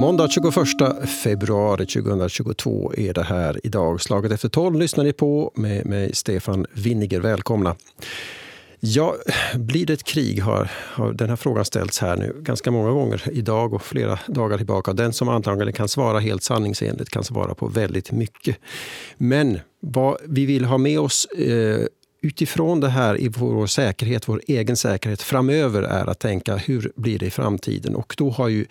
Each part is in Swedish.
Måndag 21 februari 2022 är det här idag. Slaget efter tolv lyssnar ni på med mig Stefan Winniger. Välkomna! Ja, blir det ett krig? Har, har den här frågan ställts här nu ganska många gånger idag och flera dagar tillbaka. Den som antagligen kan svara helt sanningsenligt kan svara på väldigt mycket. Men vad vi vill ha med oss eh, utifrån det här i vår säkerhet, vår egen säkerhet framöver är att tänka hur blir det i framtiden? Och då har ju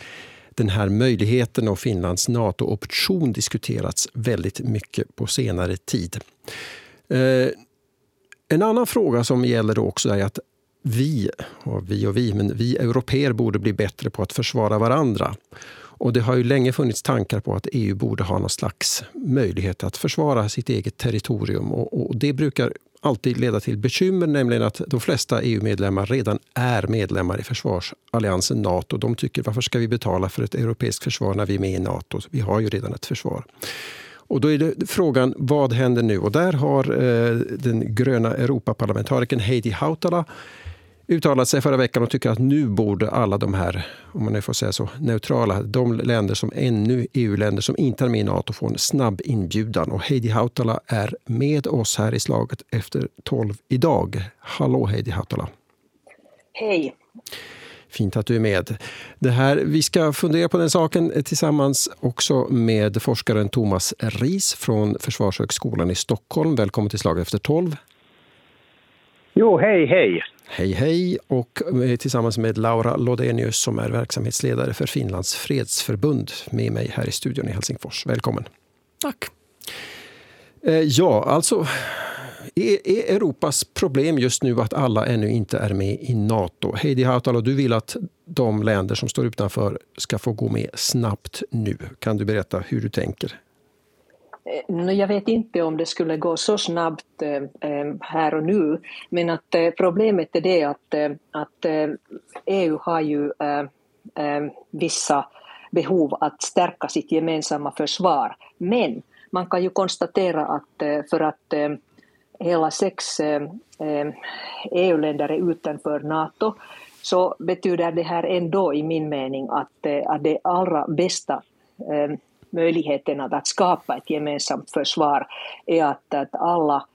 den här möjligheten och Finlands NATO-option diskuterats väldigt mycket på senare tid. Eh, en annan fråga som gäller då också är att vi, och vi och vi, men vi europeer borde bli bättre på att försvara varandra. Och det har ju länge funnits tankar på att EU borde ha någon slags möjlighet att försvara sitt eget territorium. Och, och det brukar alltid leda till bekymmer, nämligen att de flesta EU-medlemmar redan är medlemmar i försvarsalliansen Nato. De tycker varför ska vi betala för ett europeiskt försvar när vi är med i Nato? Vi har ju redan ett försvar. Och då är det frågan, vad händer nu? Och där har eh, den gröna Europaparlamentarikern Heidi Hautala uttalat sig förra veckan och tycker att nu borde alla de här, om man nu får säga så, neutrala, de länder som ännu EU-länder som inte är med i Nato får en snabb inbjudan. Och Heidi Hautala är med oss här i slaget efter tolv idag. Hallå Heidi Hautala! Hej! Fint att du är med. Det här, vi ska fundera på den saken tillsammans också med forskaren Thomas Ris från Försvarshögskolan i Stockholm. Välkommen till Slag efter 12. Jo, hej, hej. Hej, hej. Och tillsammans med Laura Lodenius som är verksamhetsledare för Finlands fredsförbund med mig här i studion i Helsingfors. Välkommen. Tack. Eh, ja, alltså är, Europas problem just nu att alla ännu inte är med i Nato? Heidi Hautala, du vill att de länder som står utanför ska få gå med snabbt nu. Kan du berätta hur du tänker? Eh, jag vet inte om det skulle gå så snabbt eh, eh, här och nu, men att problemet är det att, att EU har ju vissa behov att stärka sitt gemensamma försvar. Men man kan ju konstatera att för att hela sex e EU-länder är utanför Nato så betyder det här ändå i min mening att, att det allra bästa möjligheten att, att skapa ett gemensamt försvar är att, att alla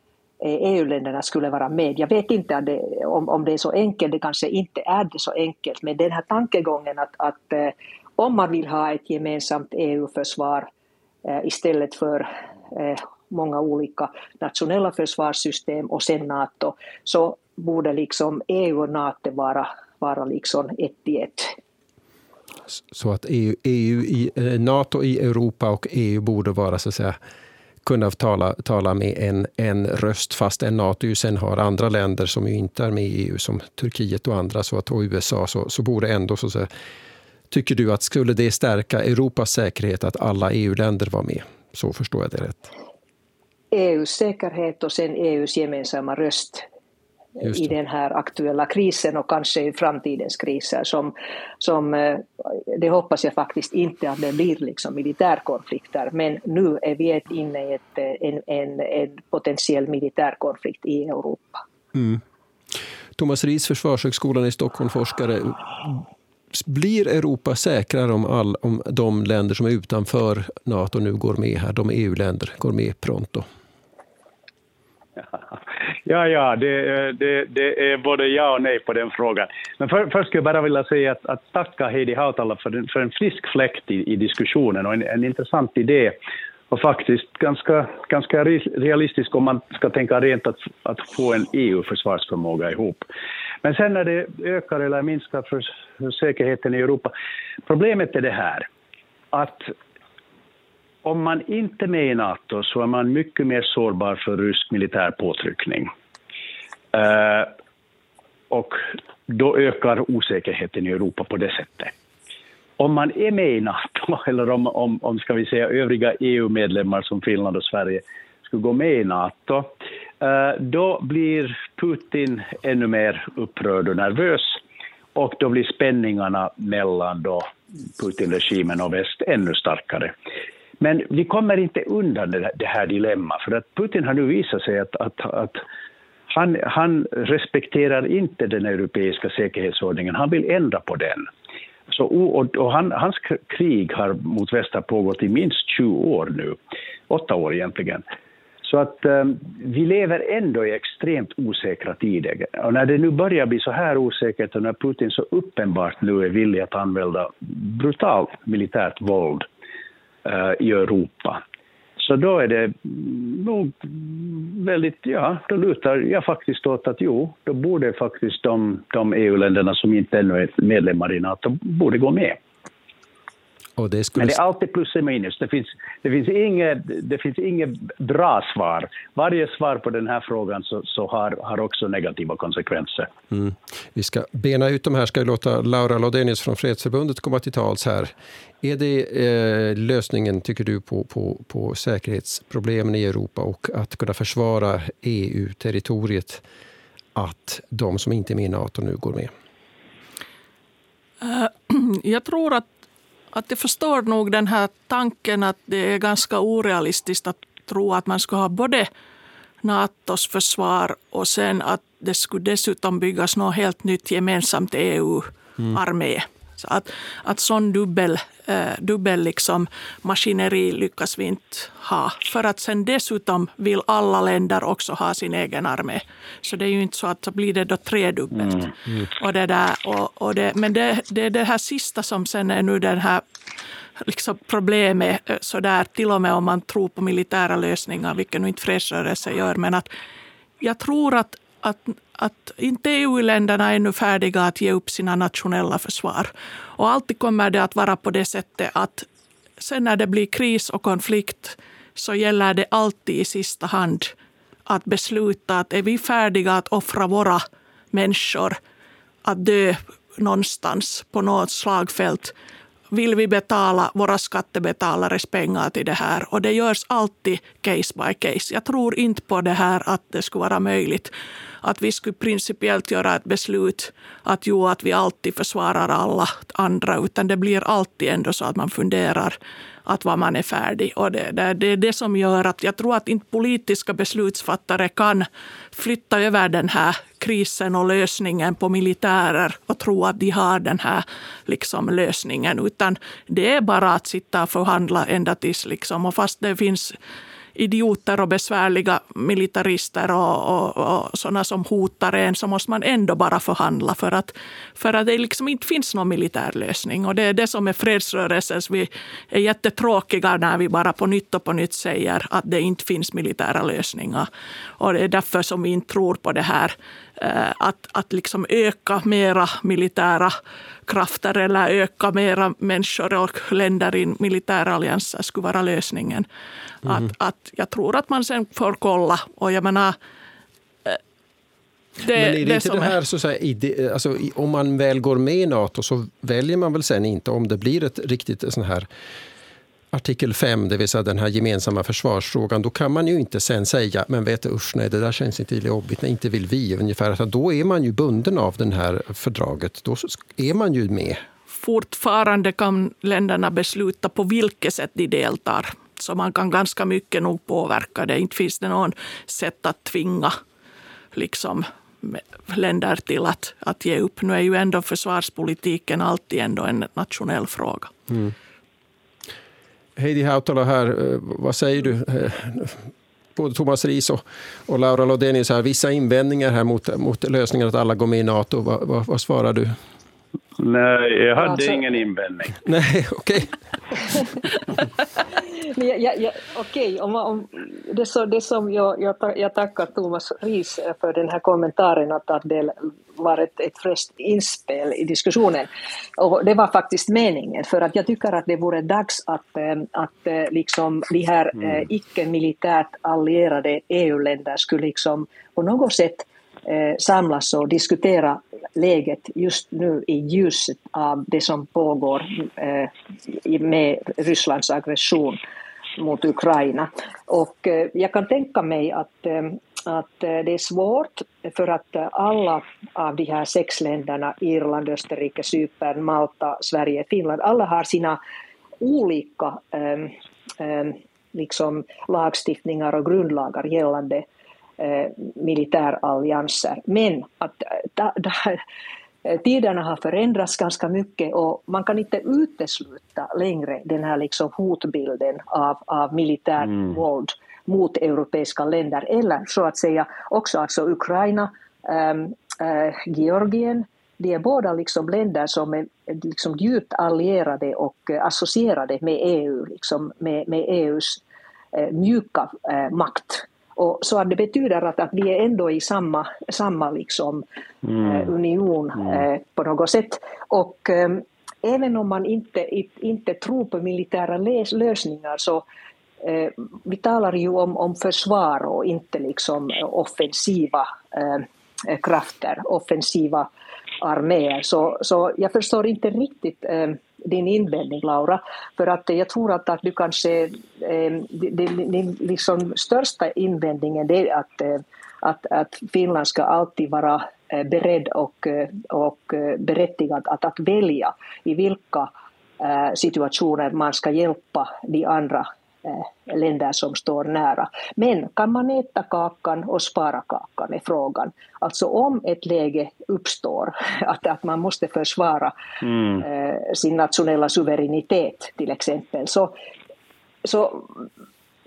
EU-länderna skulle vara med. Jag vet inte det, om, om det är så enkelt, det kanske inte är det så enkelt, men den här tankegången att, att eh, om man vill ha ett gemensamt EU-försvar eh, istället för eh, många olika nationella försvarssystem och sen NATO, så borde liksom EU och NATO vara, vara liksom ett i ett. Så att EU, EU i, eh, Nato i Europa och EU borde vara så att säga kunna tala, tala med en, en röst fast en Nato ju sen har andra länder som ju inte är med i EU som Turkiet och andra så att, och USA så, så borde ändå så att säga, Tycker du att skulle det stärka Europas säkerhet att alla EU-länder var med? Så förstår jag det rätt. EUs säkerhet och sen EUs gemensamma röst i den här aktuella krisen och kanske i framtidens kriser. Som, som, eh, det hoppas jag faktiskt inte att det blir liksom militärkonflikter, men nu är vi inne i ett, eh, en, en, en potentiell militärkonflikt i Europa. Mm. Thomas Ries, Försvarshögskolan i Stockholm, forskare. Blir Europa säkrare om, all, om de länder som är utanför Nato nu går med här, de EU-länder, går med pronto? Ja, ja, det, eh, det, det, är både ja och nej på den frågan. Men för, först skulle jag bara vilja säga att, att tacka Heidi Hautala för, den, för en frisk fläkt i, i diskussionen och en, en, intressant idé och faktiskt ganska, ganska realistisk om man ska tänka rent att, att få en EU-försvarsförmåga ihop. Men sen när det ökar eller minskar för, för säkerheten i Europa, problemet är det här att om man inte är med i Nato så är man mycket mer sårbar för rysk militär påtryckning. Eh, och då ökar osäkerheten i Europa på det sättet. Om man är med i Nato, eller om, om, om ska vi säga övriga EU-medlemmar som Finland och Sverige skulle gå med i Nato, eh, då blir Putin ännu mer upprörd och nervös och då blir spänningarna mellan då Putin-regimen och väst ännu starkare. Men vi kommer inte undan det här dilemmat, för att Putin har nu visat sig att, att, att han, han respekterar inte den europeiska säkerhetsordningen, han vill ändra på den. Så, och, och han, hans krig har mot väster pågått i minst 20 år nu, åtta år egentligen. Så att um, vi lever ändå i extremt osäkra tider. Och när det nu börjar bli så här osäkert och när Putin så uppenbart nu är villig att använda brutalt militärt våld uh, Eh, i Europa, så då är det nog väldigt, ja, då lutar jag faktiskt åt att jo, då borde faktiskt de, de EU-länderna som inte ännu är medlemmar i NATO borde gå med. Det skulle... Men det är alltid plus och minus. Det finns, det finns, inget, det finns inget bra svar. Varje svar på den här frågan så, så har, har också negativa konsekvenser. Mm. Vi ska bena ut de här. Ska låta Laura Lodenius från Fredsförbundet komma till tals här. Är det eh, lösningen, tycker du, på, på, på säkerhetsproblemen i Europa och att kunna försvara EU-territoriet att de som inte är med i Nato nu går med? Uh, jag tror att att jag förstår nog den här tanken att det är ganska orealistiskt att tro att man ska ha både Natos försvar och sen att det skulle dessutom byggas något helt nytt gemensamt EU-armé. Mm. Så att, att sån dubbel, eh, dubbel liksom maskineri lyckas vi inte ha. För att sen dessutom vill alla länder också ha sin egen armé. Så det är ju inte så att så blir det då tredubbelt. Mm. Mm. Och det där, och, och det, men det, det är det här sista som sen är nu den här liksom problemet, eh, så där, till och med om man tror på militära lösningar, vilket nu inte fredsrörelsen gör. Men att jag tror att att, att inte EU-länderna är ännu färdiga att ge upp sina nationella försvar. Och alltid kommer det att vara på det sättet att sen när det blir kris och konflikt så gäller det alltid i sista hand att besluta att är vi färdiga att offra våra människor att dö någonstans på något slagfält vill vi betala våra skattebetalares pengar till det här. Och det görs alltid case by case. Jag tror inte på det här att det skulle vara möjligt att vi skulle principiellt göra ett beslut att jo, att vi alltid försvarar alla andra, utan det blir alltid ändå så att man funderar att vad man är färdig. Och det, det, det är det som gör att jag tror att inte politiska beslutsfattare kan flytta över den här krisen och lösningen på militärer och tro att de har den här liksom, lösningen. Utan det är bara att sitta och förhandla ända tills... Liksom, och fast det finns idioter och besvärliga militarister och, och, och sådana som hotar en så måste man ändå bara förhandla för att, för att det liksom inte finns någon militär lösning. Och det är det som är fredsrörelsens... Vi är jättetråkiga när vi bara på nytt och på nytt säger att det inte finns militära lösningar. Och det är därför som vi inte tror på det här att, att liksom öka mera militära krafter eller öka mera människor och länder i militära allianser skulle vara lösningen. Mm. Att, mhm. att jag tror att man sen får kolla. Och jag menar, eh, det, Men är det, det inte det här, så säga, ide, alltså, om man väl går med i Nato så väljer man väl sen inte om det blir ett riktigt sån här artikel 5, det vill säga den här gemensamma försvarsfrågan, då kan man ju inte sen säga men vet du usch nej det där känns inte jobbigt, nej inte vill vi. Ungefär. Då är man ju bunden av det här fördraget, då är man ju med. Fortfarande kan länderna besluta på vilket sätt de deltar. Så man kan ganska mycket nog påverka det. Inte finns det någon sätt att tvinga liksom, länder till att, att ge upp. Nu är ju ändå försvarspolitiken alltid ändå en nationell fråga. Mm. Heidi Hautala här, eh, vad säger du? Eh, både Thomas Ries och, och Laura Lodenius har vissa invändningar här mot, mot lösningen att alla går med i Nato. Vad, vad, vad svarar du? Nej, jag hade alltså, ingen invändning. Nej, okej. Okay. ja, ja, okej, om, om, det, så, det som jag, jag, jag tackar Thomas Ries för den här kommentaren att, att det var ett, ett fräscht inspel i diskussionen. Och det var faktiskt meningen, för att jag tycker att det vore dags att, eh, att eh, liksom de här mm. Eh, icke-militärt allierade EU-länder skulle liksom på något sätt samlas och diskutera läget just nu i ljuset av det som pågår med Rysslands aggression mot Ukraina. Och jag kan tänka mig att, att eh, det är svårt för att alla av de här sex länderna, Irland, Österrike, Cypern, Malta, Sverige, Finland, alla har sina olika eh, liksom lagstiftningar och grundlagar gällande militärallianser. Men att da, da, tiderna har förändrats ganska mycket och man kan inte utesluta längre den här liksom hotbilden av, av militärt mm. våld mot europeiska länder eller så att säga också alltså Ukraina, äh, Georgien, de är båda liksom länder som är liksom djupt allierade och associerade med EU, liksom med, med EUs äh, mjuka äh, makt. Och så att det betyder att, att vi är ändå i samma, samma liksom, mm. union mm. på något sätt. Och ähm, även om man inte, inte tror på militära lösningar så eh, vi talar ju om, om försvar och inte liksom offensiva eh, krafter, offensiva arméer. Så, så jag förstår inte riktigt eh, din invändning, Laura, för att jag tror att, att du kanske... Eh, din liksom största invändningen är att, eh, att, att Finland ska alltid vara eh, beredd och, eh, och eh, berättigad att, att välja i vilka situationer man ska hjälpa de andra länder som står nära. Men kan man äta kakan och spara kakan är frågan. Alltså om ett läge uppstår att, att man måste försvara mm. eh, sin nationella suveränitet till exempel så, så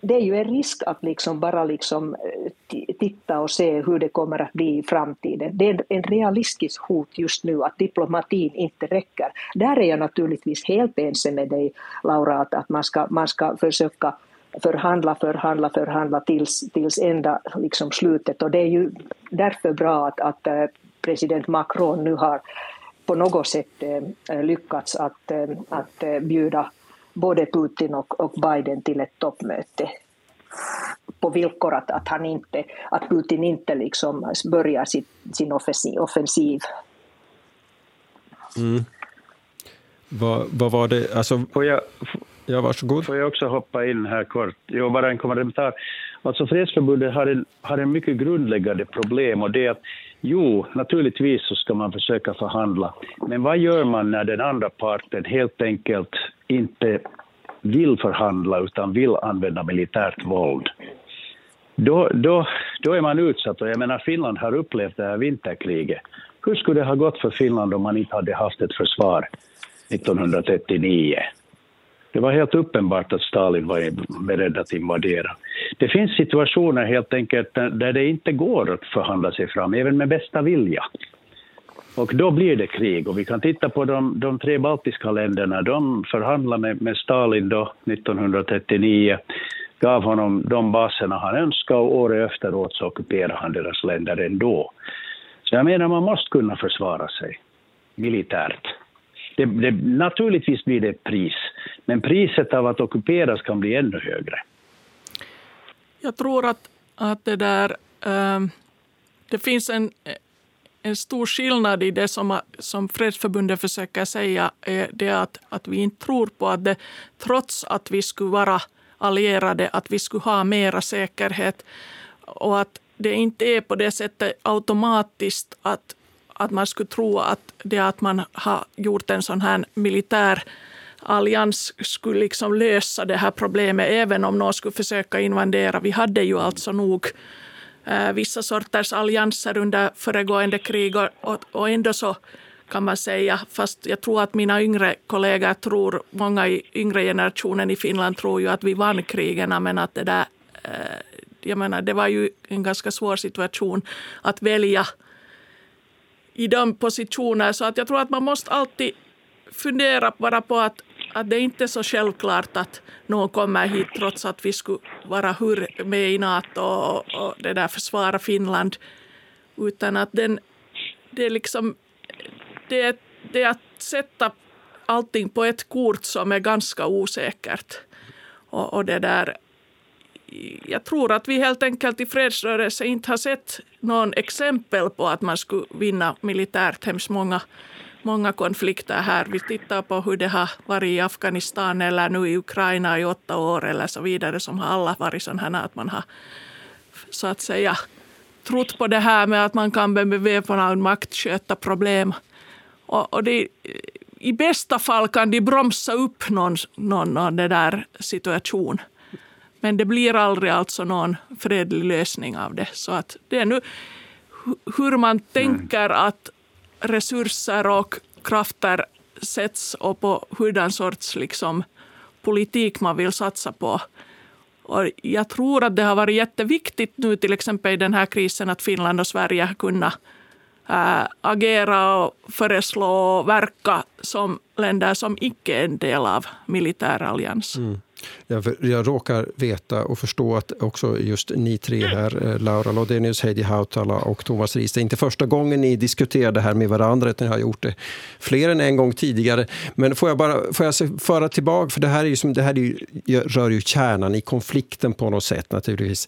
det är ju en risk att liksom bara liksom eh, titta och se hur det kommer att bli i framtiden. Det är en realistisk hot just nu att diplomatin inte räcker. Där är jag naturligtvis helt ense med dig, Laura, att, man, ska, man ska försöka förhandla, förhandla, förhandla tills, tills ända liksom slutet. Och det är ju därför bra att, att eh, president Macron nu har på något sätt eh, lyckats att, att bjuda både Putin och, och Biden till ett toppmöte på villkor att, att, han inte, att Putin inte liksom börjar sitt, sin offensiv. offensiv. Mm. Vad, vad var det, alltså... Får jag, ja, varsågod. Får jag också hoppa in här kort? Jo, bara en kommentar. Alltså Fredsförbundet har en, har en mycket grundläggande problem och det är att jo, naturligtvis så ska man försöka förhandla. Men vad gör man när den andra parten helt enkelt inte vill förhandla utan vill använda militärt våld? Då, då, då är man utsatt. Och jag menar, Finland har upplevt det här vinterkriget. Hur skulle det ha gått för Finland om man inte hade haft ett försvar 1939? Det var helt uppenbart att Stalin var beredd att invadera. Det finns situationer helt enkelt där det inte går att förhandla sig fram, även med bästa vilja. Och då blir det krig. Och vi kan titta på de, de tre baltiska länderna. De förhandlade med, med Stalin då 1939, gav honom de baserna han önskade och året efteråt så ockuperade han deras länder ändå. Så jag menar, man måste kunna försvara sig militärt. Det, det, naturligtvis blir det ett pris, men priset av att ockuperas kan bli ännu högre. Jag tror att, att det där... Äh, det finns en, en stor skillnad i det som, som Fredsförbundet försöker säga. Är det att, att vi inte tror på att det, trots att vi skulle vara allierade, att vi skulle ha mera säkerhet och att det inte är på det sättet automatiskt att att man skulle tro att det att man har gjort en sån här militär allians skulle liksom lösa det här problemet även om någon skulle försöka invadera. Vi hade ju alltså nog Eh, vissa sorters allianser under föregående krig och, och ändå så kan man säga, fast jag tror att mina yngre kollegor tror, många i yngre generationen i Finland tror ju att vi vann krigen, men att det där, eh, jag menar, det var ju en ganska svår situation att välja i de positionerna. Så att jag tror att man måste alltid fundera bara på att, att det inte är så självklart att någon kommer hit trots att vi skulle vara hur med i Nato och, och det där försvara Finland. Utan att den, det är liksom det, det är att sätta allting på ett kort som är ganska osäkert. Och, och det där, jag tror att vi helt enkelt i fredsrörelsen inte har sett någon exempel på att man skulle vinna militärt hemskt många, många konflikter här. Vi tittar på hur det har varit i Afghanistan eller nu i Ukraina i åtta år eller så vidare som har alla varit sådana här att man har så att säga trott på det här med att man kan med beväpnad makt sköta problem. Och, och det, I bästa fall kan de bromsa upp någon, någon, någon där situation. Men det blir aldrig alltså någon fredlig lösning av det. Så att det är nu hur man tänker att resurser och krafter sätts och på hurdan sorts liksom, politik man vill satsa på. Och jag tror att det har varit jätteviktigt nu till exempel i den här krisen att Finland och Sverige har kunnat äh, agera och föreslå och verka som länder som icke är en del av militärallians. Mm. Jag, jag råkar veta och förstå att också just ni tre här, eh, Laura Lodenius, Heidi Hautala och Thomas Ries, det är inte första gången ni diskuterar det här med varandra, utan ni har gjort det fler än en gång tidigare. Men får jag bara får jag föra tillbaka, för det här, är ju som, det här är ju, rör ju kärnan i konflikten på något sätt naturligtvis.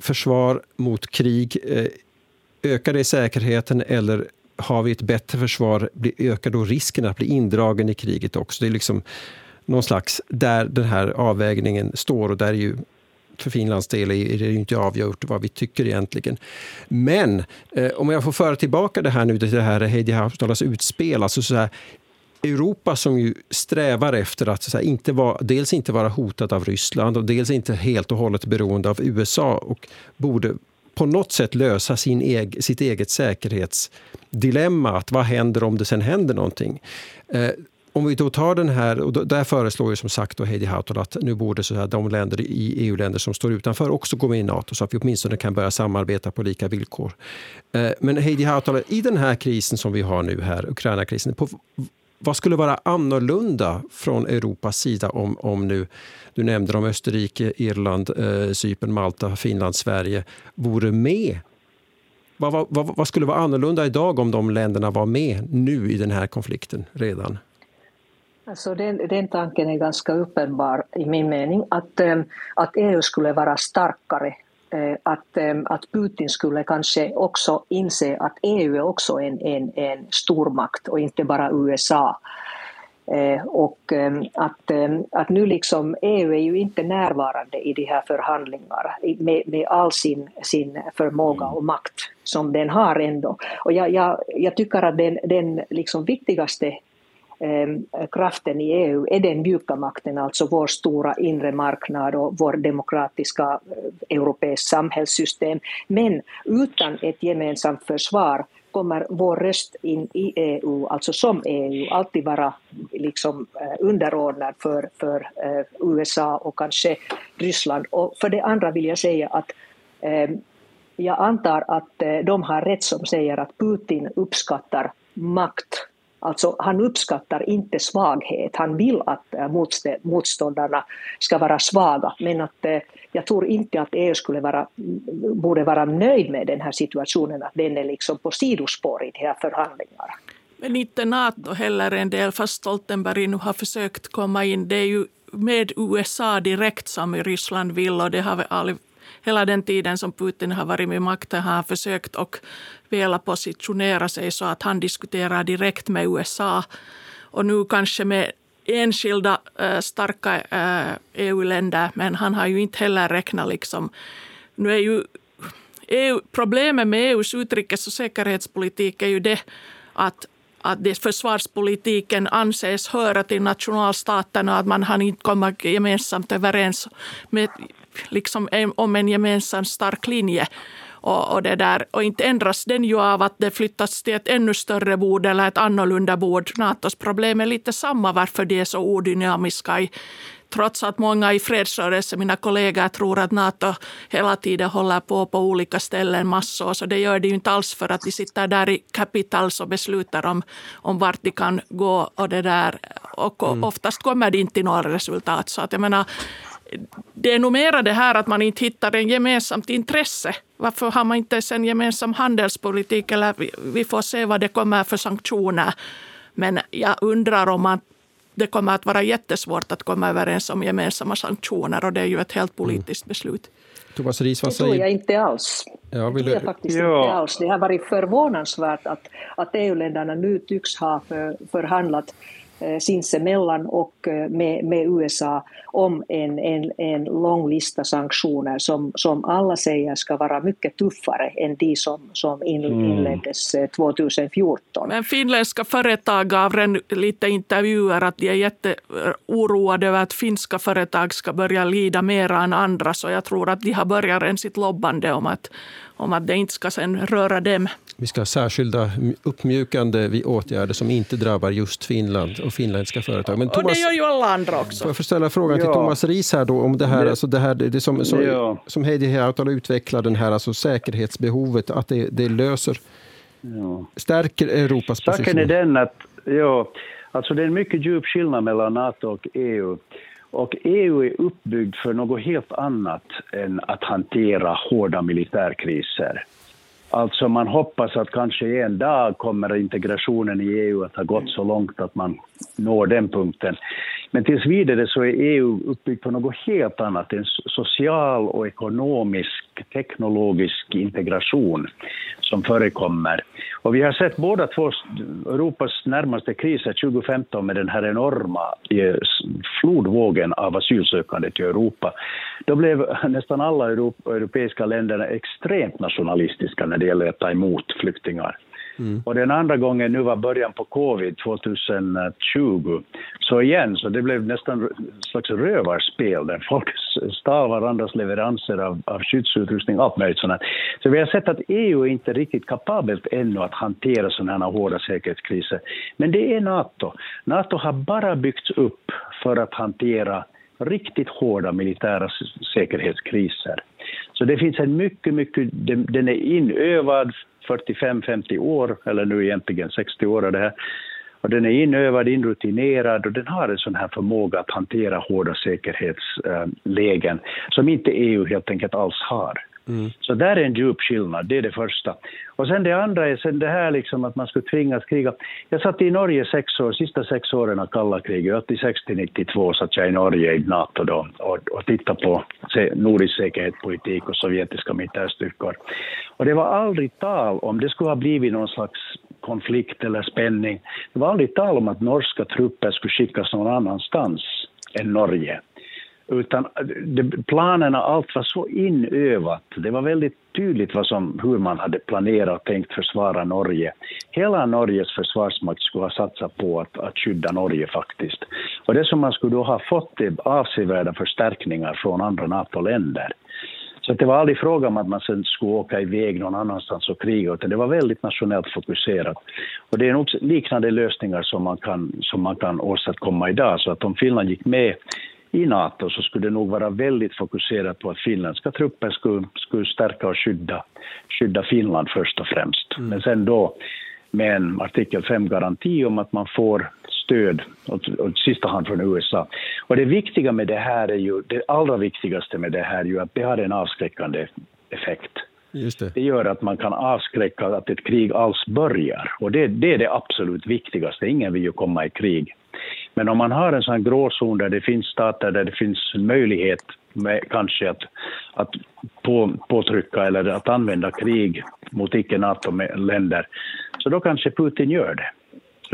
Försvar mot krig, eh, ökar det säkerheten eller har vi ett bättre försvar, ökar då risken att bli indragen i kriget också? Det är liksom någon slags, där den här avvägningen står och där är ju för Finlands del är det ju inte avgjort vad vi tycker egentligen. Men eh, om jag får föra tillbaka det här nu till det här Heidi Hauptalas utspel, alltså så här, Europa som ju strävar efter att här, inte vara, dels inte vara hotat av Ryssland och dels inte helt och hållet beroende av USA och borde på något sätt lösa sin eg, sitt eget säkerhetsdilemma. Att vad händer om det sen händer någonting? Eh, om vi då tar den här, och där föreslår ju som sagt då Heidi Hautala att nu borde så här, de länder i EU-länder som står utanför också gå med i Nato så att vi åtminstone kan börja samarbeta på lika villkor. Eh, men Heidi Hautala, i den här krisen som vi har nu här, Ukraina-krisen, på, vad skulle vara annorlunda från Europas sida om, om nu, du nämnde om Österrike, Irland, eh, Cypern, Malta, Finland, Sverige, vore med vad, vad, vad, skulle vara annorlunda idag om de länderna var med nu i den här konflikten redan? Alltså den, den tanken är ganska uppenbar i min mening, att, eh, att EU skulle vara starkare eh, att, eh, att Putin skulle kanske också inse att EU är också en, en, en stormakt och inte bara USA. Och att, att nu liksom EU är ju inte närvarande i de här förhandlingarna med, med all sin, sin förmåga och makt som den har ändå. Och jag, jag, jag tycker att den, den liksom viktigaste Ehm, Ehm, kraften i EU är den mjuka makten, alltså vår stora inre marknad och vår demokratiska eh, europeiska samhällssystem. Men utan ett gemensamt försvar kommer vår röst in i EU, alltså som EU, alltid vara liksom eh, underordnad för, för eh, USA och kanske Ryssland. Och för det andra vill jag säga att ehm, jag antar att de har rätt som säger att Putin uppskattar makt Alltså, han uppskattar inte svaghet, han vill att äh, motståndarna ska vara svaga. Men att, äh, jag tror inte att EU skulle vara, mm, borde vara nöjd med den här situationen, att den är liksom på sidospår i de här förhandlingarna. Men inte Nato heller en del, fast Stoltenberg nu har försökt komma in. Det är ju med USA direkt som Ryssland vill och det har aldrig hela den tiden som Putin har varit med makten har han försökt och velat positionera sig så att han diskuterar direkt med USA. Och nu kanske med enskilda äh, starka äh, EU-länder, men han har ju inte heller räknat liksom... Nu är ju EU, problemet med EUs utrikes och säkerhetspolitik är ju det att att det försvarspolitiken anses höra till nationalstaterna och att man har inte kommit gemensamt överens med liksom om en gemensam stark linje. Och, och, det där, och inte ändras den ju av att det flyttas till ett ännu större bord eller ett annorlunda bord. Natos problem är lite samma varför de är så odynamiska. I, trots att många i fredsrörelsen, mina kollegor, tror att Nato hela tiden håller på på olika ställen massor. Så det gör de ju inte alls för att de sitter där i Capitals och beslutar om, om vart de kan gå och det där. Och mm. oftast kommer det inte till några resultat. Så att jag menar, det är nog mera det här att man inte hittar en gemensamt intresse. Varför har man inte en gemensam handelspolitik? Eller vi får se vad det kommer för sanktioner. Men jag undrar om man, det kommer att vara jättesvårt att komma överens om gemensamma sanktioner och det är ju ett helt politiskt beslut. Thomas Ries, vad säger Det tror jag inte alls. Ja, vill det tror jag faktiskt ja. inte alls. Det har varit förvånansvärt att, att EU-länderna nu tycks ha för, förhandlat sinsemellan och eh, med, med USA om en, en, en lång lista sanktioner som, som alla säger ska vara mycket tuffare än de som, som mm. inleddes 2014. Eh, Men finländska företag gav lite intervjuer att de är jätteoroade över att finska företag ska börja lida mer än andra, så jag tror att de har börjat redan sitt lobbande om att, om att det inte ska sen röra dem. Vi ska ha särskilda uppmjukande åtgärder som inte drabbar just Finland och finländska företag. Men Thomas, och det gör ju alla andra också. Får jag ställa frågan till Thomas Ries här då om det här, det, alltså det här det som, som, ja. som Heidi Hautala utvecklar, den här alltså säkerhetsbehovet, att det, det löser, ja. stärker Europas position? Saken är den att, ja, alltså det är en mycket djup skillnad mellan NATO och EU. Och EU är uppbyggd för något helt annat än att hantera hårda militärkriser. Alltså man hoppas att kanske en dag kommer integrationen i EU att ha gått så långt att man når den punkten. Men tills vidare så är EU uppbyggt på något helt annat, en social och ekonomisk, teknologisk integration som förekommer. Och vi har sett båda två Europas närmaste kriser 2015 med den här enorma eh, flodvågen av asylsökande till Europa. Då blev nästan alla europeiska länder extremt nationalistiska när det gäller att ta emot flyktingar. Mm. Och den andra gången nu var början på covid 2020. Så igen, så det blev nästan ett slags rövarspel där folk stal varandras leveranser av, av skyddsutrustning, allt möjligt sånt. Så vi har sett att EU är inte riktigt kapabelt ännu att hantera sådana här hårda säkerhetskriser. Men det är NATO. NATO har bara byggts upp för att hantera riktigt hårda militära säkerhetskriser. Så det finns en mycket, mycket, den är inövad 45-50 år, eller nu egentligen 60 år av det här. Och den är inövad, inrutinerad och den har en sån här förmåga att hantera hårda säkerhetslägen eh, som inte EU helt enkelt alls har. Mm. Så där är en djup skillnad, det är det första. Och sen det andra är sen det här liksom att man skulle tvingas kriga. Jag satt i Norge sex år, sista sex åren av kalla kriget, 86 till 92 satt jag i Norge i NATO då och, och tittade på nordisk säkerhetspolitik och sovjetiska militärstyrkor. Och det var aldrig tal om det skulle ha blivit någon slags konflikt eller spänning. Det var aldrig tal om att norska trupper skulle skickas någon annanstans än Norge. Utan det, planerna, allt var så inövat. Det var väldigt tydligt vad som, hur man hade planerat och tänkt försvara Norge. Hela Norges försvarsmakt skulle ha satsat på att, att skydda Norge faktiskt. Och det som man skulle då ha fått är avsevärda förstärkningar från andra NATO-länder. Så det var aldrig fråga om att man sen skulle åka iväg någon annanstans och kriga, utan det var väldigt nationellt fokuserat. Och det är nog liknande lösningar som man kan, som man kan åstadkomma idag. Så att om Finland gick med i NATO så skulle det nog vara väldigt fokuserat på att finländska trupper skulle, skulle stärka och skydda, skydda Finland först och främst. Mm. Men sen då med en artikel 5-garanti om att man får stöd, och, och sista hand från USA. Och det viktiga med det här är ju, det allra viktigaste med det här är ju att det har en avskräckande effekt. Det. det. gör att man kan avskräcka att ett krig alls börjar. Och det, det är det absolut viktigaste. Ingen vill ju komma i krig. Men om man har en sån gråzon där det finns stater där det finns möjlighet med, kanske att, att på, påtrycka eller att använda krig mot icke-NATO-länder, så då kanske Putin gör det.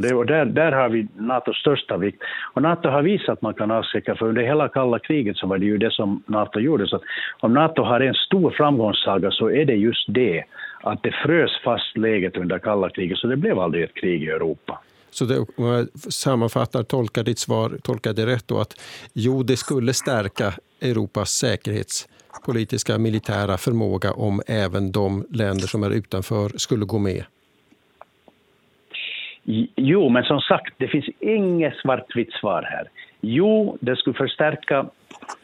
det och där, där har vi NATOs största vikt. Och NATO har visat att man kan avskräcka, för under hela kalla kriget så var det ju det som NATO gjorde. Så om NATO har en stor framgångssaga så är det just det, att det frös fast läget under kalla kriget, så det blev aldrig ett krig i Europa. Så det, om jag sammanfattar, tolkar ditt svar, tolkar det rätt då att jo, det skulle stärka Europas säkerhetspolitiska militära förmåga om även de länder som är utanför skulle gå med? Jo, men som sagt, det finns inget svartvitt svar här. Jo, det skulle förstärka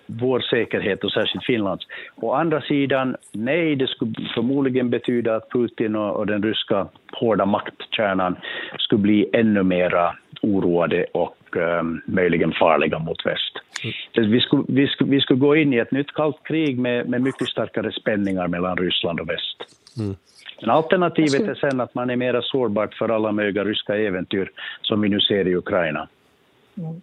vår säkerhet och särskilt Finlands. Å andra sidan, nej, det skulle förmodligen betyda att Putin och, och den ryska hårda maktkärnan skulle bli ännu mera oroade och um, möjligen farliga mot väst. Mm. Vi, skulle, vi, skulle, vi skulle gå in i ett nytt kallt krig med, med mycket starkare spänningar mellan Ryssland och väst. Mm. Men alternativet är sen att man är mer sårbart för alla möjliga ryska äventyr som vi nu ser i Ukraina. Mm.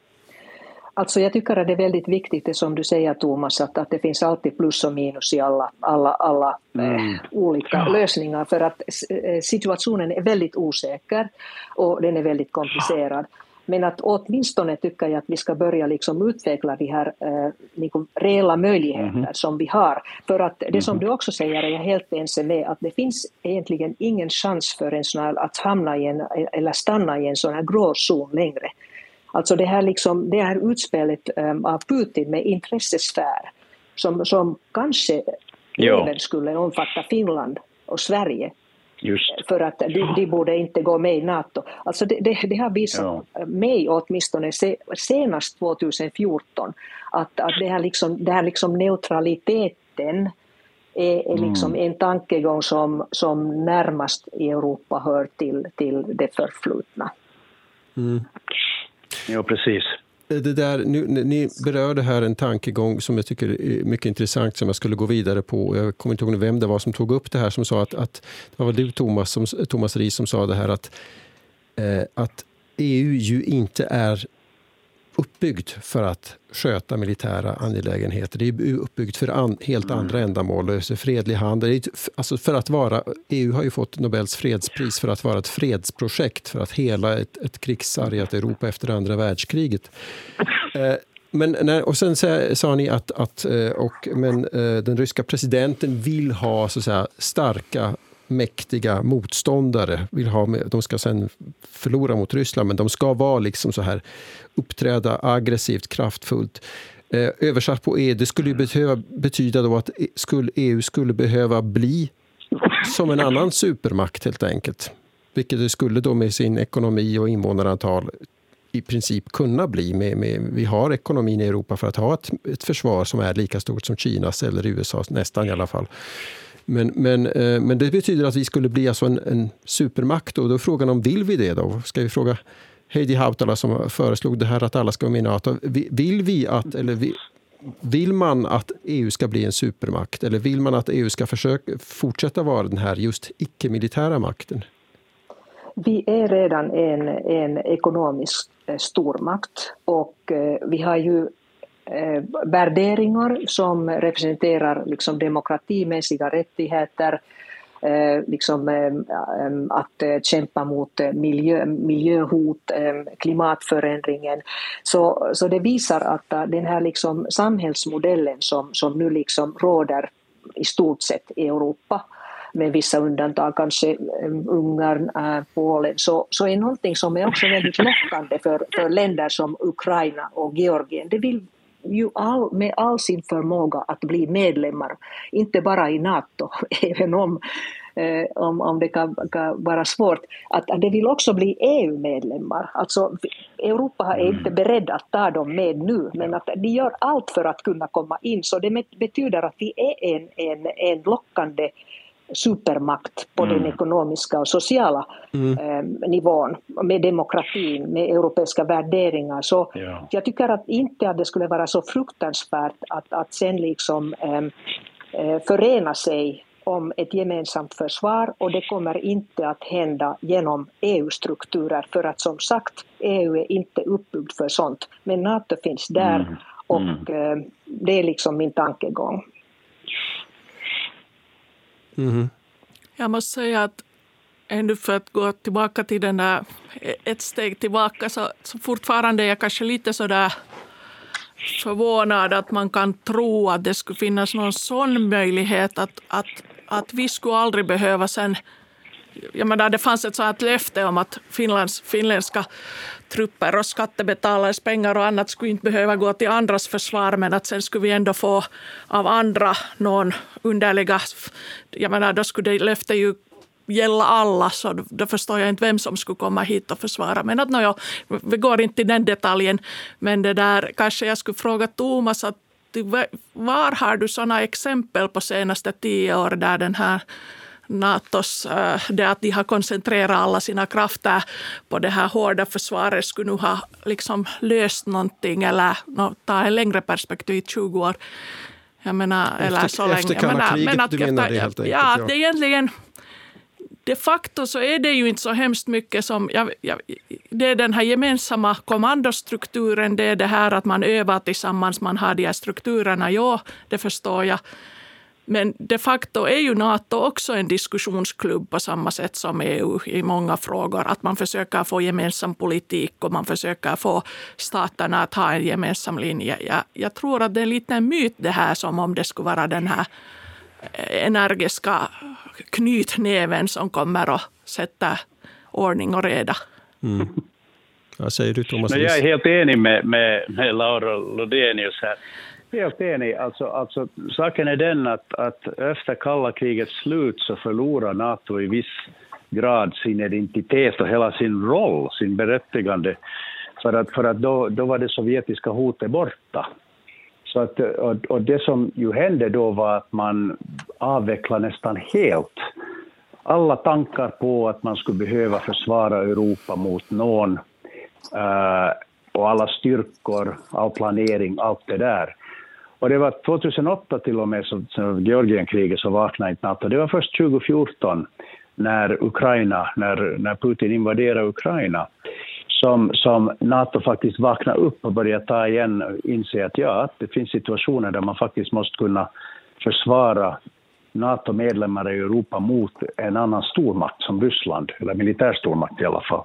Alltså jag tycker att det är väldigt viktigt det som du säger Thomas, att, att det finns alltid plus och minus i alla, alla, alla mm. eh, olika ja. lösningar för att eh, situationen är väldigt osäker och den är väldigt komplicerad. Men att åtminstone tycker jag att vi ska börja liksom utveckla de här eh, liksom reella möjligheter mm. som vi har. För att det som mhm. du också säger är jag helt ense med, att det finns egentligen ingen chans för en sån här att hamna i en, eller stanna i en sån här gråzon längre. Alltså det här, liksom, det här utspelet um, av Putin med intressesfär som, som kanske jo. även skulle omfatta Finland och Sverige. Just. För att de, de borde inte gå med i NATO. Alltså det, det, det har visat ja. mig åtminstone senast 2014 att, att det här, liksom, det här liksom neutraliteten är, är liksom mm. en tankegång som, som närmast i Europa hör till, till det förflutna. Mm. Ja, precis. Det där, nu, ni berörde här en tankegång som jag tycker är mycket intressant som jag skulle gå vidare på. Jag kommer inte ihåg vem det var som tog upp det här som sa att, att det var du Thomas, som, Thomas Ries som sa det här att, eh, att EU ju inte är uppbyggd för att sköta militära angelägenheter. Det är uppbyggt för an, helt mm. andra ändamål. Fredlig handel. Alltså för att vara, EU har ju fått Nobels fredspris för att vara ett fredsprojekt för att hela ett, ett krigssargat Europa efter andra världskriget. Eh, men när, och sen sa ni att, att eh, och, men, eh, den ryska presidenten vill ha så säga, starka mäktiga motståndare. Vill ha, de ska sen förlora mot Ryssland, men de ska vara liksom så här uppträda aggressivt, kraftfullt. Eh, översatt på EU, det skulle ju behöva, betyda då att e- skulle, EU skulle behöva bli som en annan supermakt helt enkelt. Vilket det skulle då med sin ekonomi och invånarantal i princip kunna bli. Med, med, vi har ekonomin i Europa för att ha ett, ett försvar som är lika stort som Kinas eller USAs, nästan i alla fall. Men, men, eh, men det betyder att vi skulle bli alltså en, en supermakt. Och då är frågan om vill vi det då? Ska vi fråga Heidi Hautala som föreslog det här att alla ska vara med i Nato. Vill vi att, eller vill man att EU ska bli en supermakt? Eller vill man att EU ska försöka fortsätta vara den här just icke-militära makten? Vi är redan en, en ekonomisk eh, stormakt och eh, vi har ju eh, värderingar som representerar liksom demokrati, mänskliga rättigheter, eh, liksom, eh, att eh, kämpa mot eh, miljö, miljöhot, eh, klimatförändringen. Så, så det visar att eh, den här liksom samhällsmodellen som, som nu liksom råder i stort sett i Europa med vissa undantag, kanske Ungern, eh, Polen, så, så är någonting som är också väldigt lockande för, för länder som Ukraina och Georgien. Det vill ju all, med all sin förmåga att bli medlemmar, inte bara i NATO, även om, eh, om, om det kan, kan, vara svårt, att, att det vill också bli EU-medlemmar. Alltså, Europa är inte mm. beredd att ta dem med nu, men att de gör allt för att kunna komma in, så det betyder att vi är en, en, en lockande supermakt på mm. den ekonomiska och sociala mm. eh, nivån med demokratin, med europeiska värderingar. Så ja. jag tycker att inte att det skulle vara så fruktansvärt att, att sen liksom eh, eh förena sig om ett gemensamt försvar och det kommer inte att hända genom EU-strukturer för att som sagt EU är inte uppbyggd för sånt. Men NATO finns där mm. och mm. Eh, det är liksom min tankegång. Mm. Jag måste säga att ännu för att gå tillbaka till den där, ett steg tillbaka, så, så fortfarande är jag kanske lite sådär förvånad att man kan tro att det skulle finnas någon sån möjlighet att, att, att vi skulle aldrig behöva sen jag menar, det fanns ett sådant löfte om att Finlands, finländska trupper och skattebetalares pengar och annat skulle inte behöva gå till andras försvar men att sen skulle vi ändå få av andra någon underliga... Jag menar, då skulle det löftet ju gälla alla, så då förstår jag inte vem som skulle komma hit och försvara. Men att nåja, vi går inte till den detaljen. Men det där, kanske jag skulle fråga Thomas, att var har du sådana exempel på senaste tio år där den här Natos, äh, det att de har koncentrerat alla sina krafter på det här hårda försvaret skulle nu ha liksom löst någonting eller ta en längre perspektiv, 20 år. Jag menar, efter, eller så länge. Efter kalla kriget, men att, du menar det helt enkelt? Ja, ja. det egentligen de facto så är det ju inte så hemskt mycket som... Jag, jag, det är den här gemensamma kommandostrukturen, det är det här att man övar tillsammans, man har de här strukturerna, ja, det förstår jag. Men de facto är ju Nato också en diskussionsklubb på samma sätt som EU i många frågor. Att man försöker få gemensam politik och man försöker få staterna att ha en gemensam linje. Jag, jag tror att det är lite en myt det här som om det skulle vara den här energiska knytnäven som kommer att sätta ordning och reda. Mm. Vad säger du, Thomas? Men jag är helt enig med, med, med Laura Lodenius här. Helt enig. Alltså, alltså, saken är den att, att efter kalla krigets slut så förlorar Nato i viss grad sin identitet och hela sin roll, sin berättigande. För att, för att då, då var det sovjetiska hotet borta. Så att, och, och det som ju hände då var att man avvecklade nästan helt alla tankar på att man skulle behöva försvara Europa mot någon uh, och alla styrkor, all planering, allt det där. Och det var 2008 till och med, så, så Georgienkriget, så vaknade inte Nato. Det var först 2014 när Ukraina, när, när Putin invaderade Ukraina, som, som Nato faktiskt vaknade upp och började ta igen och inse att ja, det finns situationer där man faktiskt måste kunna försvara NATO-medlemmar i Europa mot en annan stormakt som Ryssland, eller militärstormakt i alla fall.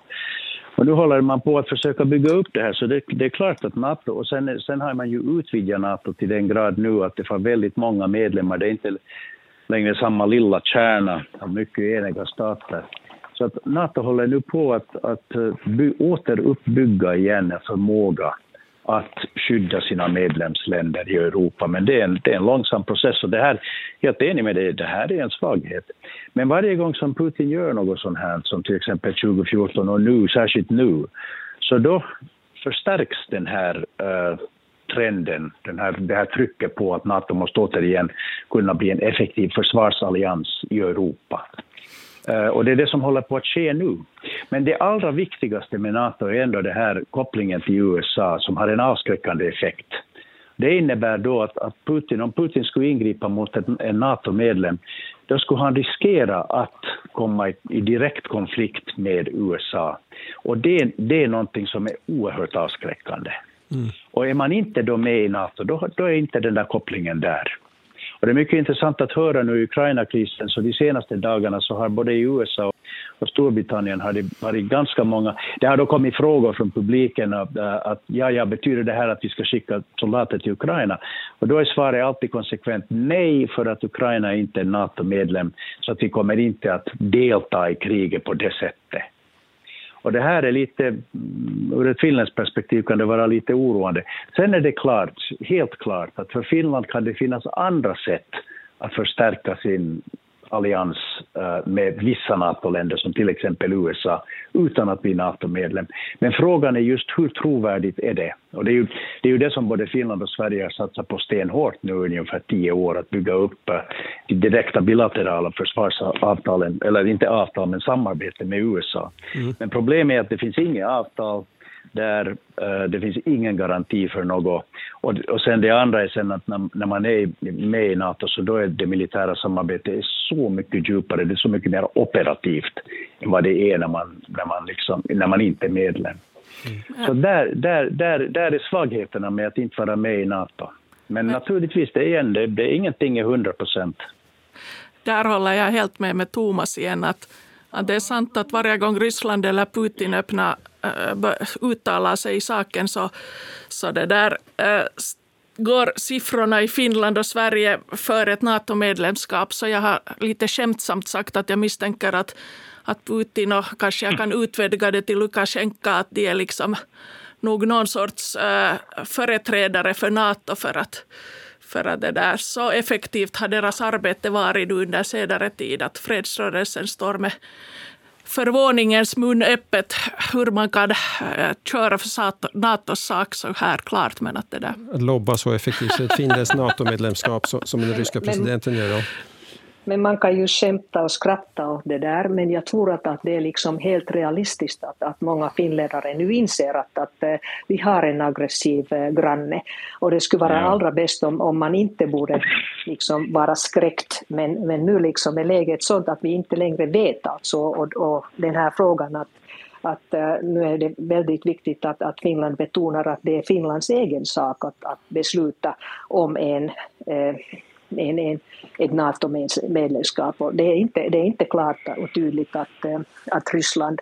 Och nu håller man på att försöka bygga upp det här, så det, det är klart att NATO, och sen, sen har man ju utvidgat NATO till den grad nu att det får väldigt många medlemmar, det är inte längre samma lilla kärna av mycket eniga stater. Så att NATO håller nu på att, att eh, by, återuppbygga igen en förmåga att skydda sina medlemsländer i Europa. Men det är en, det är en långsam process och det här, helt enig med dig, det här är en svaghet. Men varje gång som Putin gör något sånt här, som till exempel 2014 och nu, särskilt nu, så då förstärks den här uh, trenden, den här, det här trycket på att Nato måste återigen kunna bli en effektiv försvarsallians i Europa. Eh, och det är det som håller på att ske nu. Men det allra viktigaste med Nato är ändå det här kopplingen till USA som har en avskräckande effekt. Det innebär då att, att Putin, om Putin skulle ingripa mot en, en NATO-medlem, då skulle han riskera att komma i, i direkt konflikt med USA. Och det, det är någonting som är oerhört avskräckande. Mm. Och är man inte då med i NATO, då, då är inte den där kopplingen där. Och det är mycket intressant att höra nu i Ukraina-krisen, så de senaste dagarna så har både i USA och Storbritannien har det varit ganska många, det har då kommit frågor från publiken att, eh, att ja, ja, betyder det här att vi ska skicka soldater till Ukraina? Och då är svaret alltid konsekvent nej, för att Ukraina är inte är NATO-medlem, så att vi kommer inte att delta i kriget på det sättet. Och det här är lite, mm, ur ett finländskt perspektiv kan det vara lite oroande. Sen är det klart, helt klart, att för Finland kan det finnas andra sätt att förstärka sin allians eh, med vissa NATO-länder, som till exempel USA, utan att bli NATO-medlem. Men frågan är just hur trovärdigt är det? Och det är, ju, det är ju det som både Finland och Sverige har satsat på stenhårt nu i ungefär tio år, att bygga upp eh, de direkta bilaterala försvarsavtalen, eller inte avtal, men samarbete med USA. Mm. Men problemet är att det finns inget avtal där uh, det finns ingen garanti för något. Och, och sen det andra är sen att när, när, man är med i NATO så då är det militära samarbetet så mycket djupare, det är så mycket mer operativt än vad det är när man, när man, liksom, när man inte är medlem. Mm. Så där, där, där, där är svagheterna med att inte vara med i NATO. Men mm. naturligtvis, det är, igen, det, det är ingenting är 100 procent. Där håller jag helt med med Thomas igen. Att, att det är sant att varje gång Ryssland eller Putin öppnar uttalar sig i saken så, så det där äh, går siffrorna i Finland och Sverige för ett NATO-medlemskap. Så jag har lite skämtsamt sagt att jag misstänker att, att Putin och kanske jag kan utvidga det till Lukasjenko att de är liksom nog någon sorts äh, företrädare för NATO för att, för att det där så effektivt har deras arbete varit under senare tid att fredsrörelsen står med förvåningens mun öppet hur man kan äh, köra för Natos sak så här klart. Men att det där. Lobba så effektivt så ett finländskt NATO-medlemskap som den ryska presidenten gör. Då. Men man kan ju skämta och skratta åt det där, men jag tror att, att det är liksom helt realistiskt att, att många finländare nu inser att, att uh, vi har en aggressiv uh, granne. Och det skulle vara allra bäst om, om man inte borde liksom vara skräckt, men, men nu liksom är läget sådant att vi inte längre vet alltså, och, och den här frågan att att uh, nu är det väldigt viktigt att, att Finland betonar att det är Finlands egen sak att, att besluta om en uh, en, en, ett NATO-medlemskap. det, är inte, det är inte klart och tydligt att, eh, att Ryssland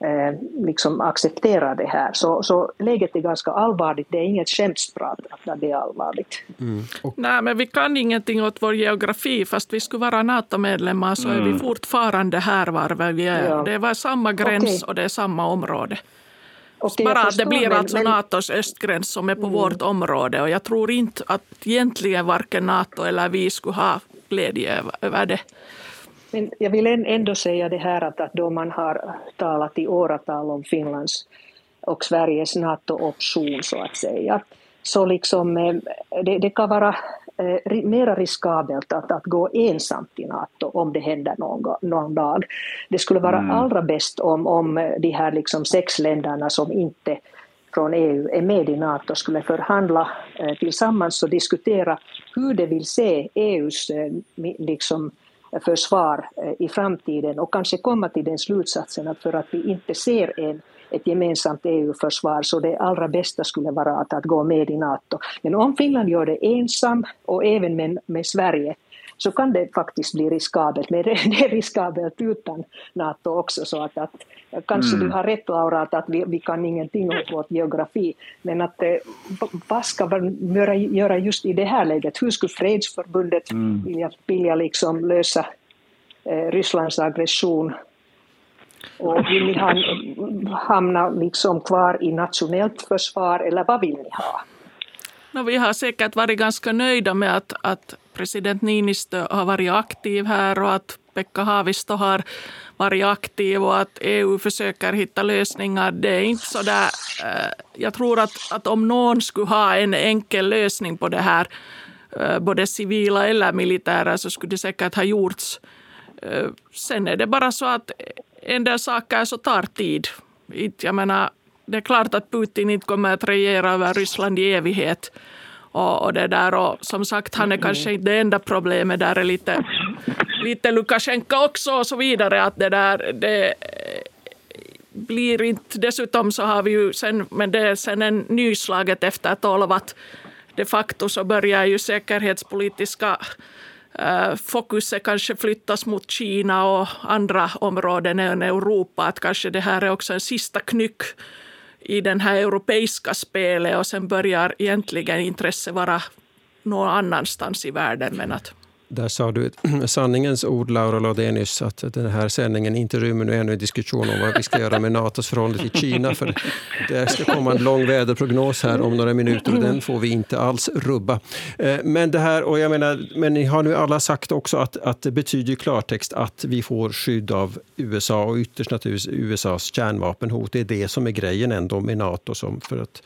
eh, liksom accepterar det här. Så, så läget är ganska allvarligt, det är inget skämtsprat att det är allvarligt. Mm. Nej, men vi kan ingenting åt vår geografi, fast vi skulle vara NATO-medlemmar så mm. är vi mm. fortfarande här var vi är. Ja. Det var samma gräns okay. och det är samma område. Okay, Bara att det blir alltså men... Natos östgräns som är på mm. vårt område och jag tror inte att egentligen varken Nato eller vi skulle ha glädje över det. Men jag vill ändå säga det här att, att då man har talat i åratal om Finlands och Sveriges NATO-option så att säga, så liksom, eh, det, det kan vara eh, mera riskabelt att, att gå ensamt i Nato om det händer någon, någon dag. Det skulle vara mm. allra bäst om, om de här liksom sex länderna som inte från EU är med i Nato skulle förhandla eh, tillsammans och diskutera hur de vill se EUs eh, liksom, försvar eh, i framtiden och kanske komma till den slutsatsen att för att vi inte ser en ett gemensamt EU-försvar så det allra bästa skulle vara att, att gå med i Nato. Men om Finland gör det ensam och även med, med Sverige så kan det faktiskt bli riskabelt, men det är riskabelt utan Nato också. Så att, att kanske mm. du har rätt Laura, att, att vi, vi kan ingenting åt vår geografi, men att eh, vad ska man göra, göra just i det här läget? Hur skulle fredsförbundet mm. vilja, vilja liksom lösa eh, Rysslands aggression och vill ni ha, hamna liksom kvar i nationellt försvar eller vad vill ni ha? No, vi har säkert varit ganska nöjda med att, att president Niinistö har varit aktiv här och att Pekka Haavisto har varit aktiv och att EU försöker hitta lösningar. Det är inte så där, eh, jag tror att, att om någon skulle ha en enkel lösning på det här, eh, både civila eller militära, så skulle det säkert ha gjorts. Eh, sen är det bara så att en del saker så tar tid. Jag menar, det är klart att Putin inte kommer att regera över Ryssland i evighet. Och, och, det där, och som sagt, han är kanske inte det enda problemet. Där är lite, lite Lukasjenko också och så vidare. Att det där, det blir inte... Dessutom så har vi ju sen, men det är sen en nyslaget efter tolv att de facto så börjar ju säkerhetspolitiska Eh, Eh, fokuset kanske flyttas mot Kina och andra områden än Europa. Att kanske det här är också en sista knyck i den här europeiska spelet och sen börjar egentligen intresset vara någon annanstans i världen. Men att där sa du sanningens ord, Laura Lodenius, att den här sändningen inte rymmer nu ännu en diskussion om vad vi ska göra med Natos förhållande till Kina. För det ska komma en lång väderprognos här om några minuter och den får vi inte alls rubba. Eh, men det här, och jag menar, men ni har nu alla sagt också att, att det betyder i klartext att vi får skydd av USA och ytterst naturligtvis USAs kärnvapenhot. Det är det som är grejen ändå med Nato. Som för att,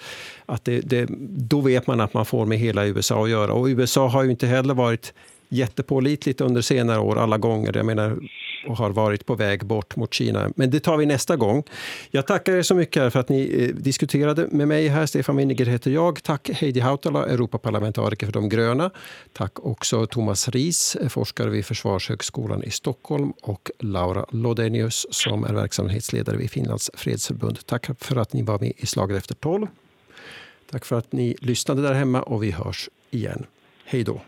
att det, det, då vet man att man får med hela USA att göra. Och USA har ju inte heller varit jättepålitligt under senare år alla gånger. Jag menar, och har varit på väg bort mot Kina. Men det tar vi nästa gång. Jag tackar er så mycket för att ni eh, diskuterade med mig här. Stefan Winiger heter jag. Tack Heidi Hautala, Europaparlamentariker för De gröna. Tack också Thomas Ries, eh, forskare vid Försvarshögskolan i Stockholm och Laura Lodenius som är verksamhetsledare vid Finlands fredsförbund. Tack för att ni var med i Slaget efter tolv. Tack för att ni lyssnade där hemma och vi hörs igen. Hej då!